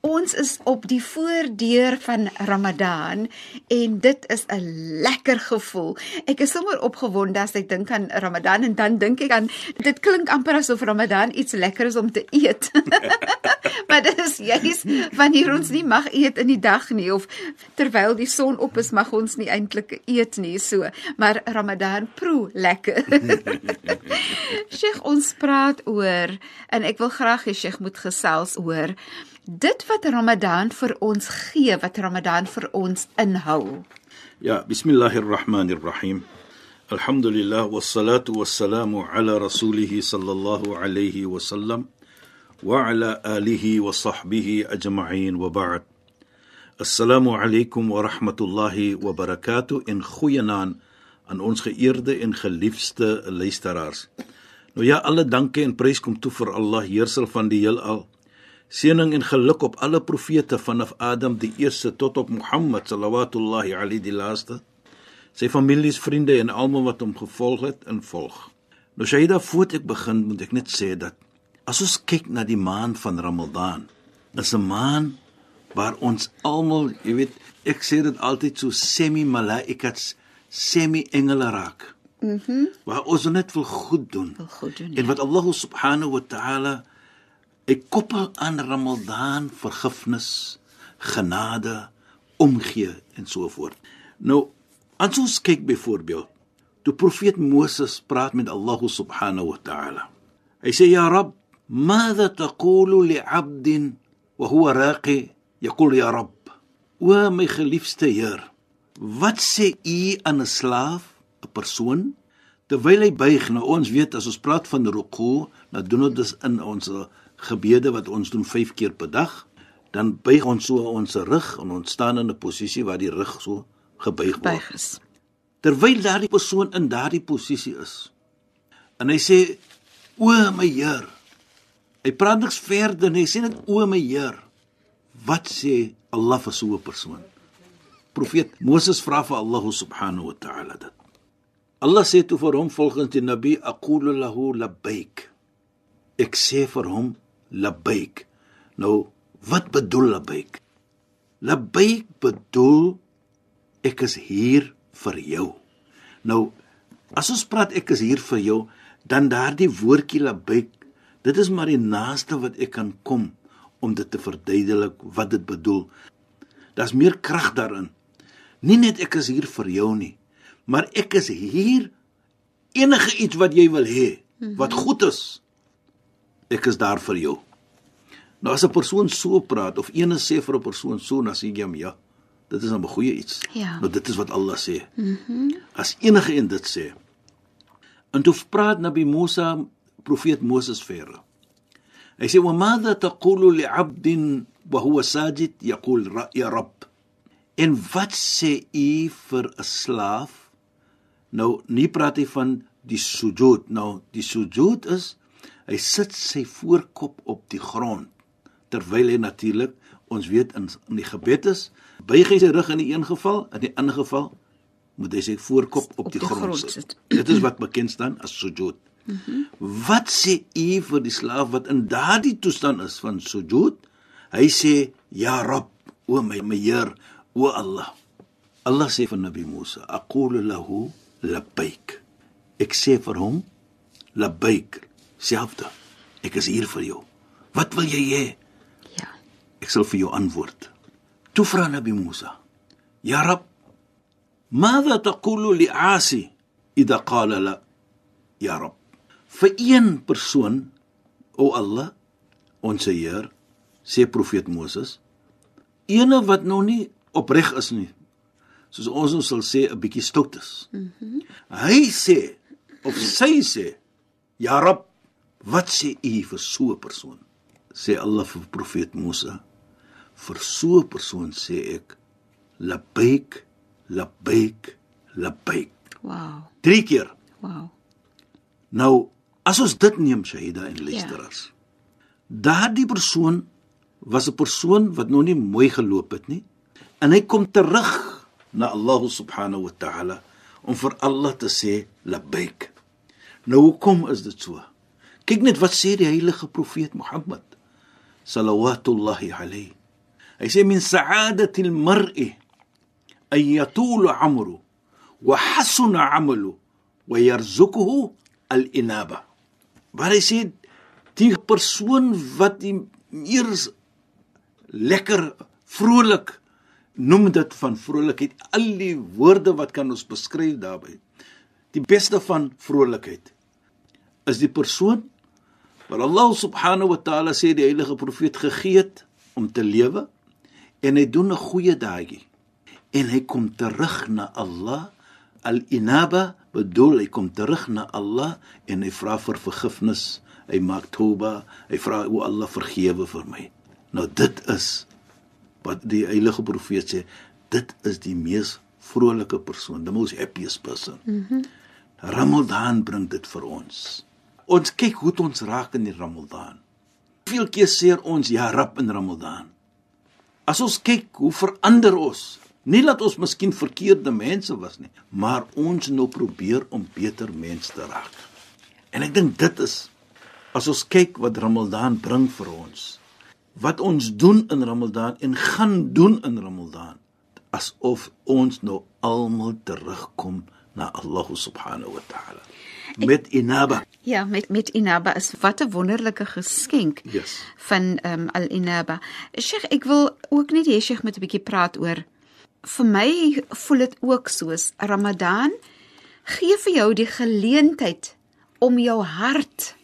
ons is op die voordeur van Ramadan en dit is 'n lekker gevoel. Ek is sommer opgewonde as ek dink aan Ramadan en dan dink ek aan dit klink amper asof Ramadan iets lekker is om te eet. maar dit is juis wanneer ons nie mag eet in die dag nie of terwyl die son op is mag ons nie eintlik eet nie so, maar Ramadan proe lekker. Sheikh ons praat oor en ek wil graag hê Sheikh moet gesels oor dit wat Ramadan vir ons gee, wat Ramadan vir ons inhou. Ja, bismillahirrahmanirrahim. Alhamdulillah wassalatu wassalamu ala rasulih sallallahu alayhi wa sallam wa ala alihi wa sahbihi ajma'in wa ba'd. Assalamu alaykum wa rahmatullahi wa barakatuh in goeienaand aan ons geëerde en geliefde luisteraars. Nou ja, alle dankie en prys kom toe vir Allah, heersel van die heelal. Seëning en geluk op alle profete vanaf Adam die eerste tot op Mohammed sallallahu alayhi die laaste. Sy families, vriende en almal wat hom gevolg het en volg. Nou Shaida, voordat ek begin, moet ek net sê dat as ons kyk na die maand van Ramadan, is 'n maand waar ons almal, jy weet, ek sê dit altyd so semi malaikats semi engele raak. Mhm. Mm waar ons net wil goed doen. Wil goed doen. En wat Allah subhanahu wa ta'ala ek koppel aan Ramadan vergifnis, genade, omgee en so voort. Nou, as ons kyk byvoorbeeld, toe profeet Moses praat met Allah subhanahu wa ta'ala. Hy sê ja Rabb, ماذا تقول لعبد وهو راقي يقول يا رب o my geliefde Heer Wat sê u aan 'n slaaf, 'n persoon terwyl hy buig? Nou ons weet as ons praat van ruku, dan doen ons dit in ons gebede wat ons doen 5 keer per dag. Dan buig ons so ons rug en ons staan in 'n posisie waar die rug so gebuig word. Buig is. Terwyl daardie persoon in daardie posisie is. En hy sê: "O my Heer." Hy praat niks verder nie. Hy sê net: "O my Heer." Wat sê Allah vir so 'n persoon? profeet Moses vra vir Allah subhanahu wa ta'ala dit. Allah sê toe vir hom volgens die Nabi aqulu lahu labbaik. Ek sê vir hom labbaik. Nou wat bedoel labbaik? Labbaik bedoel ek is hier vir jou. Nou as ons praat ek is hier vir jou, dan daardie woordjie labbaik, dit is maar die naaste wat ek kan kom om dit te verduidelik wat dit bedoel. Daar's meer krag daarin. Nie net ek is hier vir jou nie, maar ek is hier enige iets wat jy wil hê, wat goed is. Ek is daar vir jou. Nou as 'n persoon so praat of ene sê vir 'n persoon so, dan sê jy hom ja, dit is 'n goeie iets. Ja. Nou dit is wat Allah sê. Mhm. Mm as enige een dit sê. En toe praat Nabi Musa, profeet Moses verder. Hy sê: "Wa madha taqulu li'abdin wa huwa sajid yaqul ya rabb?" En wat sê u vir 'n slaaf? Nou, nie praat hy van die sujud. Nou, die sujud is hy sit sy voorkop op die grond terwyl hy natuurlik ons weet in, in die gebed is buig hy sy rug in die een geval in die ander geval moet hy sy voorkop op, Op die, die grond, grond sit. sit. Dit is wat bekend staan as sujud. Mm -hmm. Wat sê u vir die slaaf wat in daardie toestand is van sujud? Hy sê ja Rabb, o my my Heer, o Allah. Allah sê vir Nabi Musa, aqulu lahu labbaik. Ek sê vir hom labbaik, selfde. Ek is hier vir jou. Wat wil jy hê? Ja. Ek sal vir jou antwoord. Toe vra Nabi Musa: "Ya Rab, ماذا تقول لعاصي إذا قال لا يا رب vir een persoon o Allah ons Heer sê profeet Moses ene wat nou nie opreg is nie soos ons ons sal sê 'n bietjie stout is. Mm -hmm. Hy sê of sy sê ja Rab wat sê u vir so 'n persoon? Sê Allah vir profeet Musa vir so 'n persoon sê ek labbaik labbaik labbaik. Wow. Drie keer. Wow. Nou as ons dit neem Shahida en luisteraars. Ja. Daardie persoon was 'n persoon wat nog nie mooi geloop het nie en hy kom terug na Allah subhanahu wa ta'ala om vir Allah te sê labbaik. Nou hoekom is dit so? Kyk net wat sê die heilige profeet Mohammed sallallahu alayhi. Hy sê min sa'adati al-mar'i an yatul 'amru wa hasuna 'amalu wa yarzuquhu al-inaba. Maar hy sê die persoon wat die eers lekker vrolik noem dit van vrolikheid al die woorde wat kan ons beskryf daarbey die beste van vrolikheid is die persoon wat Allah subhanahu wa taala sê die heilige profeet gegee het om te lewe en hy doen 'n goeie daagie. En hy kom terug na Allah al-inaba bedoel hy kom terug na Allah en hy vra vir vergifnis hy maak toba hy vra o Allah vergewe vir my. Nou dit is wat die heilige profeet sê dit is die mees vrolike persoon the most happiest person. Mm -hmm. Ramadan bring dit vir ons ons kyk hoe ons raak in die Ramadan veel keer sê ons ja rap in Ramadan as ons kyk hoe verander ons Nie dat ons miskien verkeerde mense was nie, maar ons nou probeer om beter mense te raak. En ek dink dit is as ons kyk wat Ramadan bring vir ons. Wat ons doen in Ramadan en gaan doen in Ramadan asof ons nou almal terugkom na Allah subhanahu wa ta'ala. Met inaba. Ja, met met inaba is wat 'n wonderlike geskenk yes. van ehm um, al inaba. Sheikh, ek wil ook net hê Sheikh moet 'n bietjie praat oor vir my voel dit ook soos Ramadan gee vir jou die geleentheid om jou hart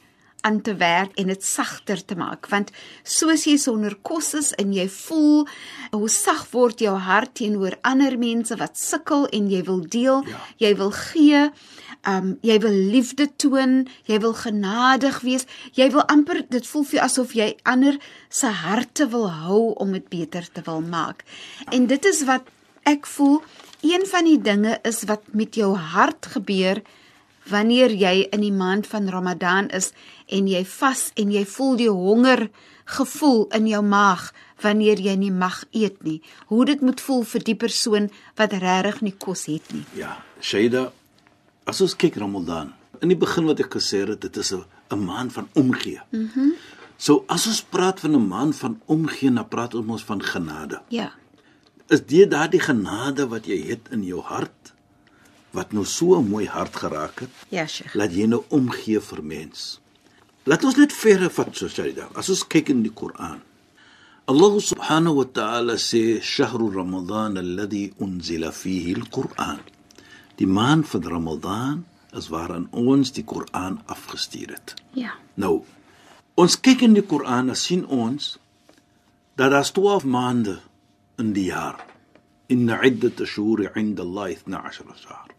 aan te werk en dit sagter te maak want soos jy sonder kos is en jy voel hoe sag word jou hart teenoor ander mense wat sukkel en jy wil deel ja. jy wil gee um jy wil liefde toon jy wil genadig wees jy wil amper dit voel vir asof jy ander se harte wil hou om dit beter te wil maak en dit is wat ek voel een van die dinge is wat met jou hart gebeur wanneer jy in die maand van Ramadan is en jy vas en jy voel die honger gevoel in jou maag wanneer jy nie mag eet nie. Hoe dit moet voel vir die persoon wat regtig nie kos het nie. Ja, Shaida, as ons kyk Ramadan, in die begin wat ek gesê het, dit is 'n maand van omgee. Mhm. Mm so as ons praat van 'n maand van omgee, dan praat ons van genade. Ja is dit daardie genade wat jy het in jou hart wat nou so mooi hart geraak het. Ja, Sheikh. Laat jy nou omgee vir mens. Laat ons net verder vat so dan. As ons kyk in die Koran. Allah subhanahu wa ta'ala sê shahru ramadan alladhi unzila fihi al-Quran. Die maand van Ramadan is waarin ons die Koran afgestuur het. Ja. Nou, ons kyk in die Koran en sien ons dat daar 12 maande in die jaar. Inna iddat ash-shuhur 'inda Allah 12 shahr.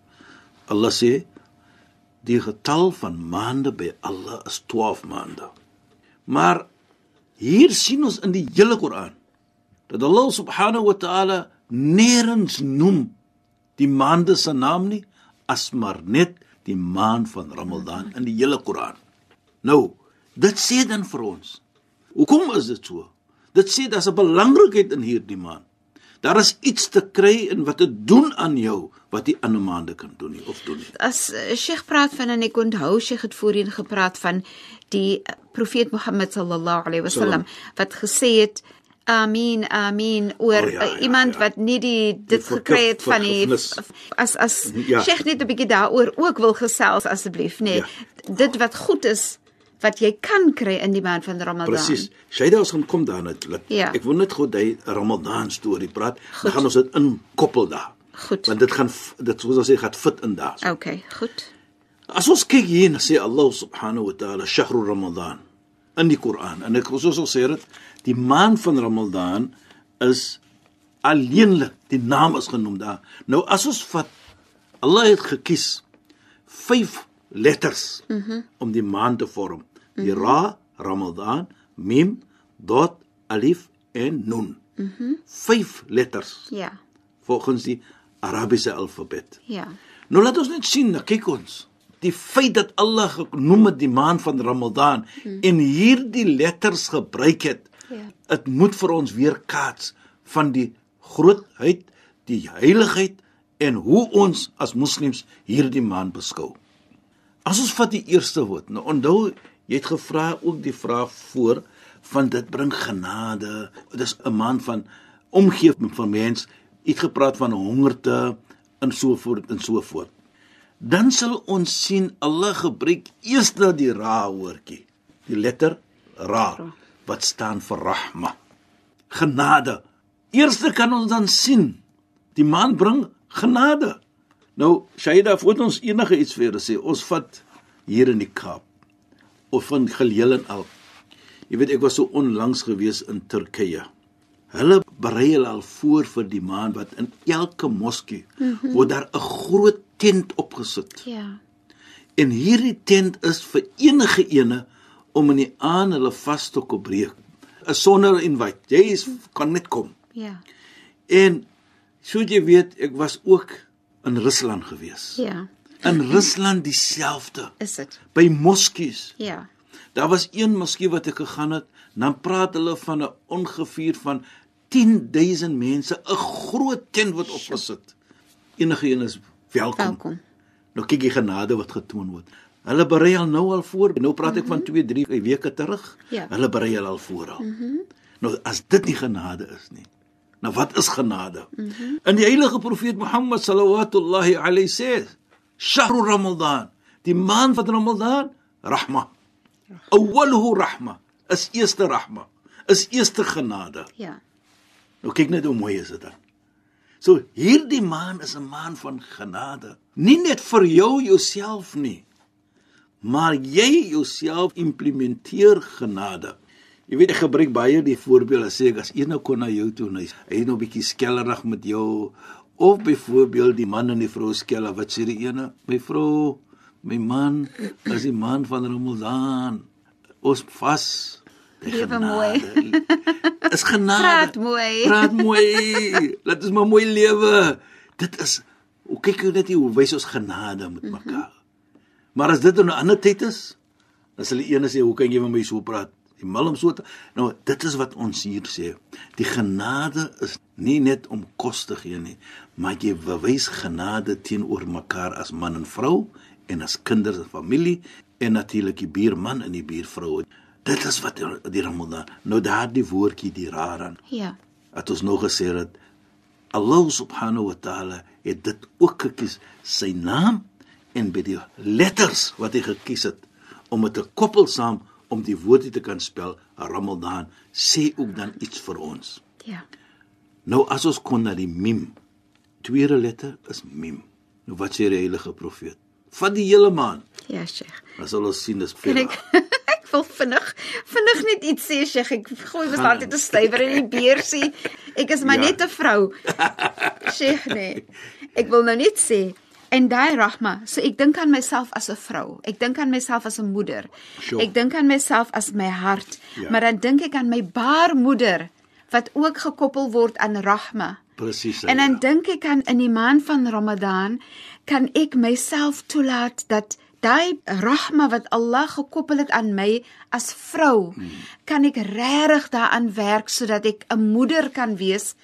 Allah sê die getal van maande by Allah is 12 maande. Maar hier sien ons in die hele Koran dat Allah subhanahu wa ta'ala nêrens noem die maande se naam nie as maar net die maand van Ramadan in die hele Koran. Nou, dit sê dan vir ons. Hoekom is dit so? Dit sê daar's 'n belangrikheid in hierdie maand. Daar is iets te kry in wat dit doen aan jou wat die ander maande kan doen nie of doen nie. As uh, Sheikh praat van en ek onthou Sheikh het voorheen gepraat van die uh, profeet Mohammed sallallahu alaihi wasallam wat gesê het Amin amin oor oh, ja, ja, iemand ja. wat nie die dit gekry het van die as as ja. Sheikh net 'n bietjie daaroor ook wil gesels asseblief nê nee, ja. dit wat goed is wat jy kan kry in die maand van Ramadan. Presies. Shaida ons gaan kom daarna. Laat- Ja. Ek wil net gou daai Ramadan storie praat. Dan gaan ons dit inkoppel daar. Goed. Want dit gaan dit soos ons sê gaan fit in daar. Okay, goed. As ons kyk hier na sê Allah subhanahu wa ta'ala shahru Ramadan in die Koran en ek soos ons sê dit die maand van Ramadan is alleenlik die naam is genoem daar. Nou as ons vat Allah het gekies vyf letters mm -hmm. om die maand te vorm. Die ra, Ramadan, mim, dot, alif en nun. Mhm. Mm vyf letters Ja. volgens die Arabiese alfabet. Ja. Nou laat ons net sien, nou kyk ons. Die feit dat Allah genoem het die maand van Ramadan hmm. en hierdie letters gebruik het. Ja. Dit moet vir ons weer kaats van die grootheid, die heiligheid en hoe ons as moslems hierdie maand beskou. As ons vat die eerste woord. Nou onthou, jy het gevra ook die vraag voor van dit bring genade. Dit is 'n maand van omgee van mens. Jy het gepraat van hongerte en so voort en so voort. Dan sal ons sien Allah gebruik eers die ra woordjie. Die letter ra wat staan vir rahma. Genade. Eerste kan ons dan sien die man bring genade. Nou, Shaida, voordat ons enige iets vir julle sê, ons vat hier in die Kaap of van geheel en al. Jy weet ek was so onlangs gewees in Turkye. Hulle berei hulle al voor vir die maand wat in elke moskee mm -hmm. word daar 'n groot tent opgesit. Ja. En hierdie tent is vir enige ene om in die aan hulle vas te kom breek. 'n Sonder invite. Jy is, kan net kom. Ja. En soos jy weet, ek was ook in Rusland gewees. Ja. In Rusland dieselfde. Is dit? By moskees. Ja. Daar was een moskee wat ek gegaan het, dan praat hulle van 'n ongeveer van 10000 mense, 'n groot tent wat opgesit. Enige een is welkom. Welkom. Nou kyk jy genade wat getoon word. Hulle berei al nou al voor. Nou praat ek van 2, 3 weke terug. Ja. Hulle berei al al voor al. Mm -hmm. Nou as dit nie genade is nie. Nou wat is genade? Mm -hmm. In die heilige profeet Mohammed sallallahu alayhi sê, "Shahru Ramadan, die maand van Ramadan, rahma. Awwaluhu rahma, is eerste rahma, is eerste genade." Ja. Nou kyk net hoe mooi is dit dan. So hierdie maan is 'n maan van genade. Nie net vir jou jouself nie, maar jy jouself implementeer genade. Jy weet ek gebruik baie die voorbeeld as ek as een nou kon na jou toe en hy is nou bietjie skellerig met jou of byvoorbeeld die man en die vrou skeller wat sê die ene, my vrou, my man is die man van Ramadan. Ons vas. Lewe mooi. Is genade. Praat mooi. Praat mooi. Laat ons maar mooi lewe. Dit is hoe kyk jy net hoe wys ons genade met mekaar. Maar as dit in 'n ander tyd is, sal die ene sê, "Hoe kan jy met my so praat?" Die malm so. Nou, dit is wat ons hier sê. Die genade is nie net om kos te gee nie, maar jy bewys genade teenoor mekaar as man en vrou en as kinders en familie en natuurlik die buurman en die buurvrou. Dit is wat die Ramadan. Nou daardie woordjie die raran Ja. het ons nog gesê dat Allah subhanahu wa ta'ala het dit ook gekies sy naam en by die letters wat hy gekies het om dit te koppel saam om die woorde te kan spel Ramadan sê ook dan iets vir ons. Ja. Nou as ons kon na die mim. Tweede letter is mim. Nou wat sê die heilige profeet? Van die hele maand. Ja, Sheikh. Dan sal ons sien dis veel. ek ek wil vinnig vinnig net iets sê, Sheikh. Ek gooi Gaan altyd 'n stywer in die beursie. Ek is maar Ja. net 'n vrou. Sheikh, nee. Ek wil nou net sê en daai rahma, so ek dink aan myself as 'n vrou. Ek dink aan myself as 'n moeder. Sure. Ek dink aan myself as my hart, Ja. maar dan dink ek aan my baarmoeder wat ook gekoppel word aan rahma. Presies. En dan ja. dink ek aan in die maand van Ramadan kan ek myself toelaat dat daai rahma wat Allah gekoppel het aan my as vrou, Hmm. kan ek regtig daaraan werk sodat ek 'n moeder kan wees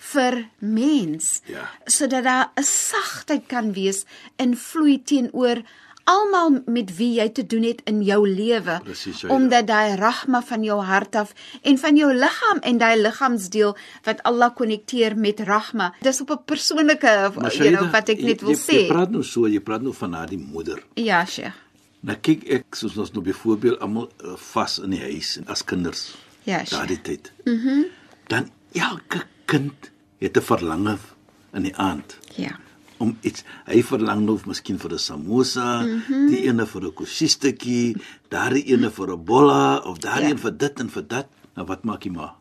vir mens. Ja. Sodat daar 'n sagtheid kan wees en vloei teenoor almal met wie jy te doen het in jou lewe Presies, ja, ja. omdat daai rahma van jou hart af en van jou liggaam en daai liggaamsdeel wat Allah konnekteer met rahma dis op 'n persoonlike Maar you know wat ek net jy- wil jy, sê Jy praat nou so, jy praat nou van haar die moeder. ja sheikh Nou kyk ek soos ons nou byvoorbeeld almal uh, vas in die huis as kinders Ja, Sheikh. daardie tyd. Mhm. Mm dan elke kind het 'n verlange in die aand Ja. om iets hy verlang nou miskien vir 'n samosa, mm -hmm. die ene vir 'n kosiestetjie, daardie ene vir 'n bolla of daardie Ja. een vir dit en vir dat. Nou wat maak jy maar?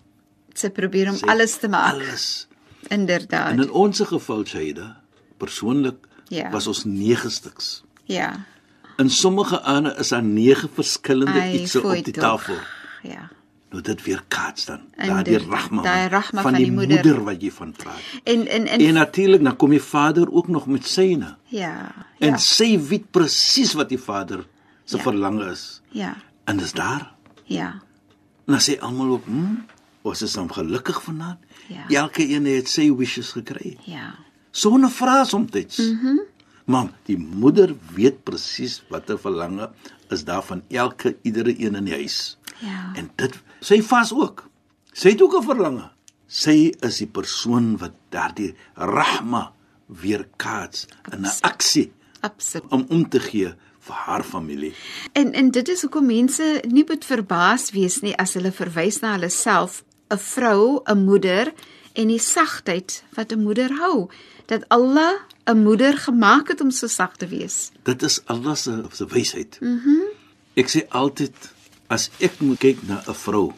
Sy probeer om Sy- alles te maak. Alles. Inderdaad. En in ons geval Shaida, persoonlik Ja. was ons 9 stuks. Ja. In sommige ander is daar 9 verskillende Ai, foei op die tog. tafel. Ja. Nou dit weer kaats dan. Daardie rahma. daai rahma van, van die moeder. moeder wat jy van praat. En en en En natuurlik dan kom die vader ook nog met syne. ja. En Ja. sy weet presies wat die vader se Ja. verlange is. Ja. En dis daar. Ja. En dan sê almal ook, "Hm, ons is dan gelukkig vanaand." Ja. Elke een het sy wishes gekry. Ja. Sonder vrae soms. Mhm. Mm Maar die moeder weet presies watter verlange is daar van elke iedere een in die huis. Ja. En dit sy vas ook. Sy het ook 'n verlange. Sy is die persoon wat daardie rahma weer kaats in 'n aksie Absoluut. om om te gee vir haar familie. En en dit is hoekom mense nie moet verbaas wees nie as hulle verwys na hulle self, 'n vrou, 'n moeder en die sagtheid wat 'n moeder hou. Dat Allah 'n moeder gemaak het om so sag te wees. Dit is Allah se se wysheid. Mhm. Mm ek sê altyd as ek moet kyk na 'n vrou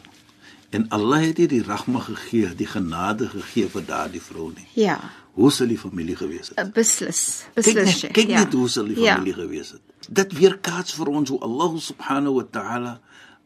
en Allah het hier die rahma gegee, die genade gegee vir daardie vrou nie. Ja. Hoe sal die familie gewees het? Uh, Beslis. Kyk Beslis. net, Sheikh, kyk ja. net hoe sal die familie ja. gewees het. Dit weerkaats vir ons hoe Allah subhanahu wa ta'ala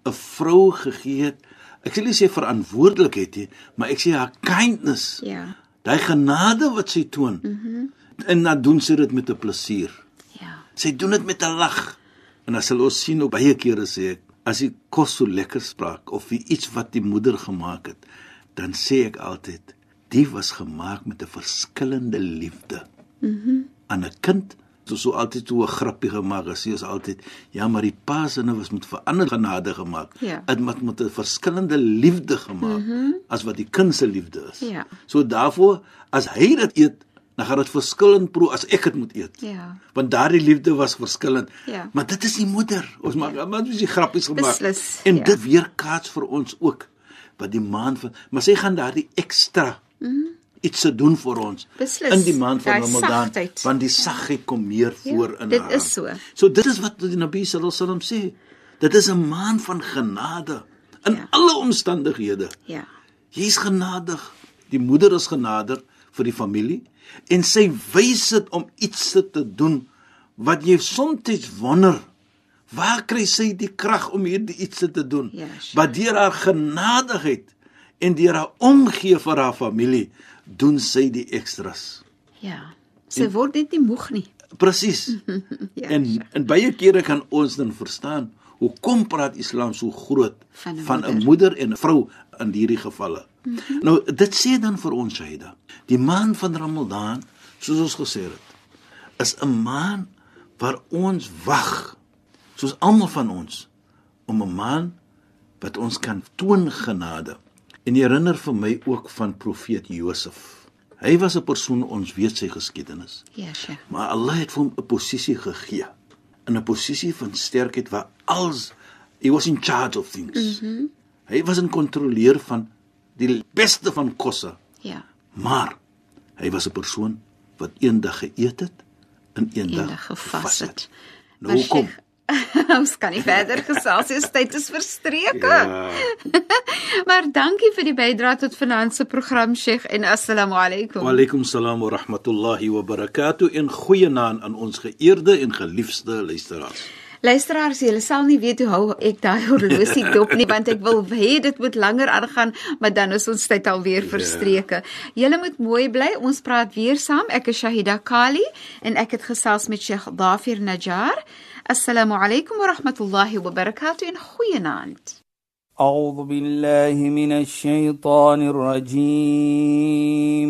'n vrou gegee het. Ek sê nie sê verantwoordelikheid nie, maar ek sê haar kindness. Ja. Daai genade wat sy toon. Mhm. Mm en dan doen sy dit met 'n plesier. Ja. Sy doen dit met 'n lag. En as hulle ons sien op baie kere sê ek, as die kos so lekker spraak of iets wat die moeder gemaak het, dan sê ek altyd, die was gemaak met 'n verskillende liefde. Mhm. Mm aan 'n kind so so altyd so 'n grappie gemaak as jy is altyd ja maar die pa se nou was met verander genade gemaak Ja. dit moet met 'n verskillende liefde gemaak mm -hmm. as wat die kind se liefde is Ja. so daarvoor as hy dit eet dan gaan dit verskillend proe as ek dit moet eet Ja. want daardie liefde was verskillend. Ja. Maar dit is die moeder. Ons maak ja. maar dis die grappies gemaak. Beslis, en ja. dit weer kaats vir ons ook wat die maand van maar sy gaan daardie ekstra mm -hmm. iets te doen vir ons. Beslis. in die maand van Ramadan want die sagheid kom meer Ja, voor in dit haar. is so. So dit is wat die Nabi sallallahu alaihi wasallam sê. Dit is 'n maand van genade in Ja. alle omstandighede. Ja. Jy's genadig. Die moeder is genadig vir die familie en sy wys dit om iets te doen wat jy soms wonder waar kry sy die krag om hierdie iets te doen? Ja, sure. Maar deur haar genadigheid en deur haar omgee vir haar familie doen sy die ekstras. Ja. Sy word net nie moeg nie. Presies. Ja, en en baie kere kan ons dan verstaan hoekom praat Islam so groot van 'n moeder. moeder en 'n vrou in hierdie gevalle. Mm -hmm. Nou dit sê dan vir ons Shaida, die maand van Ramadan, soos ons gesê het, is 'n maand waar ons wag, soos almal van ons, om 'n maand wat ons kan toon genade. En herinner vir my ook van profeet Josef. Hy was 'n persoon ons weet sy geskiedenis. Ja, Sheikh. Maar Allah het vir hom 'n posisie gegee. In 'n posisie van sterkheid waar als he was in charge of things. Mm -hmm. Hy was 'n kontroleur van die beste van kosse. Ja. Maar hy was 'n persoon wat eendag geëet het en eendag, Eendag gevas het. Nou hoekom? Sheikh, Ons kan nie verder gesels, die tyd is verstreke. Ja. Maar dankie vir die bydrae tot vanaand se program Sheikh en assalamu alaykum. Wa alaykum salaam wa rahmatullahi wa barakatuh en goeienaand aan ons geëerde en geliefde luisteraars. Luisteraars, julle sal nie weet hoe hou ek daai horlosie dop nie want ek wil hê dit moet langer aangaan, maar dan is ons tyd alweer verstreke. Julle moet mooi bly. Ons praat weer saam. Ek is Shahida Kali en ek het gesels met Sheikh Dafir Najjar. Assalamu alaykum wa rahmatullahi wa barakatuh en goeienaand. أعوذ بالله من الشيطان الرجيم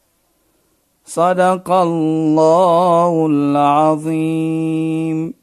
صدق الله العظيم.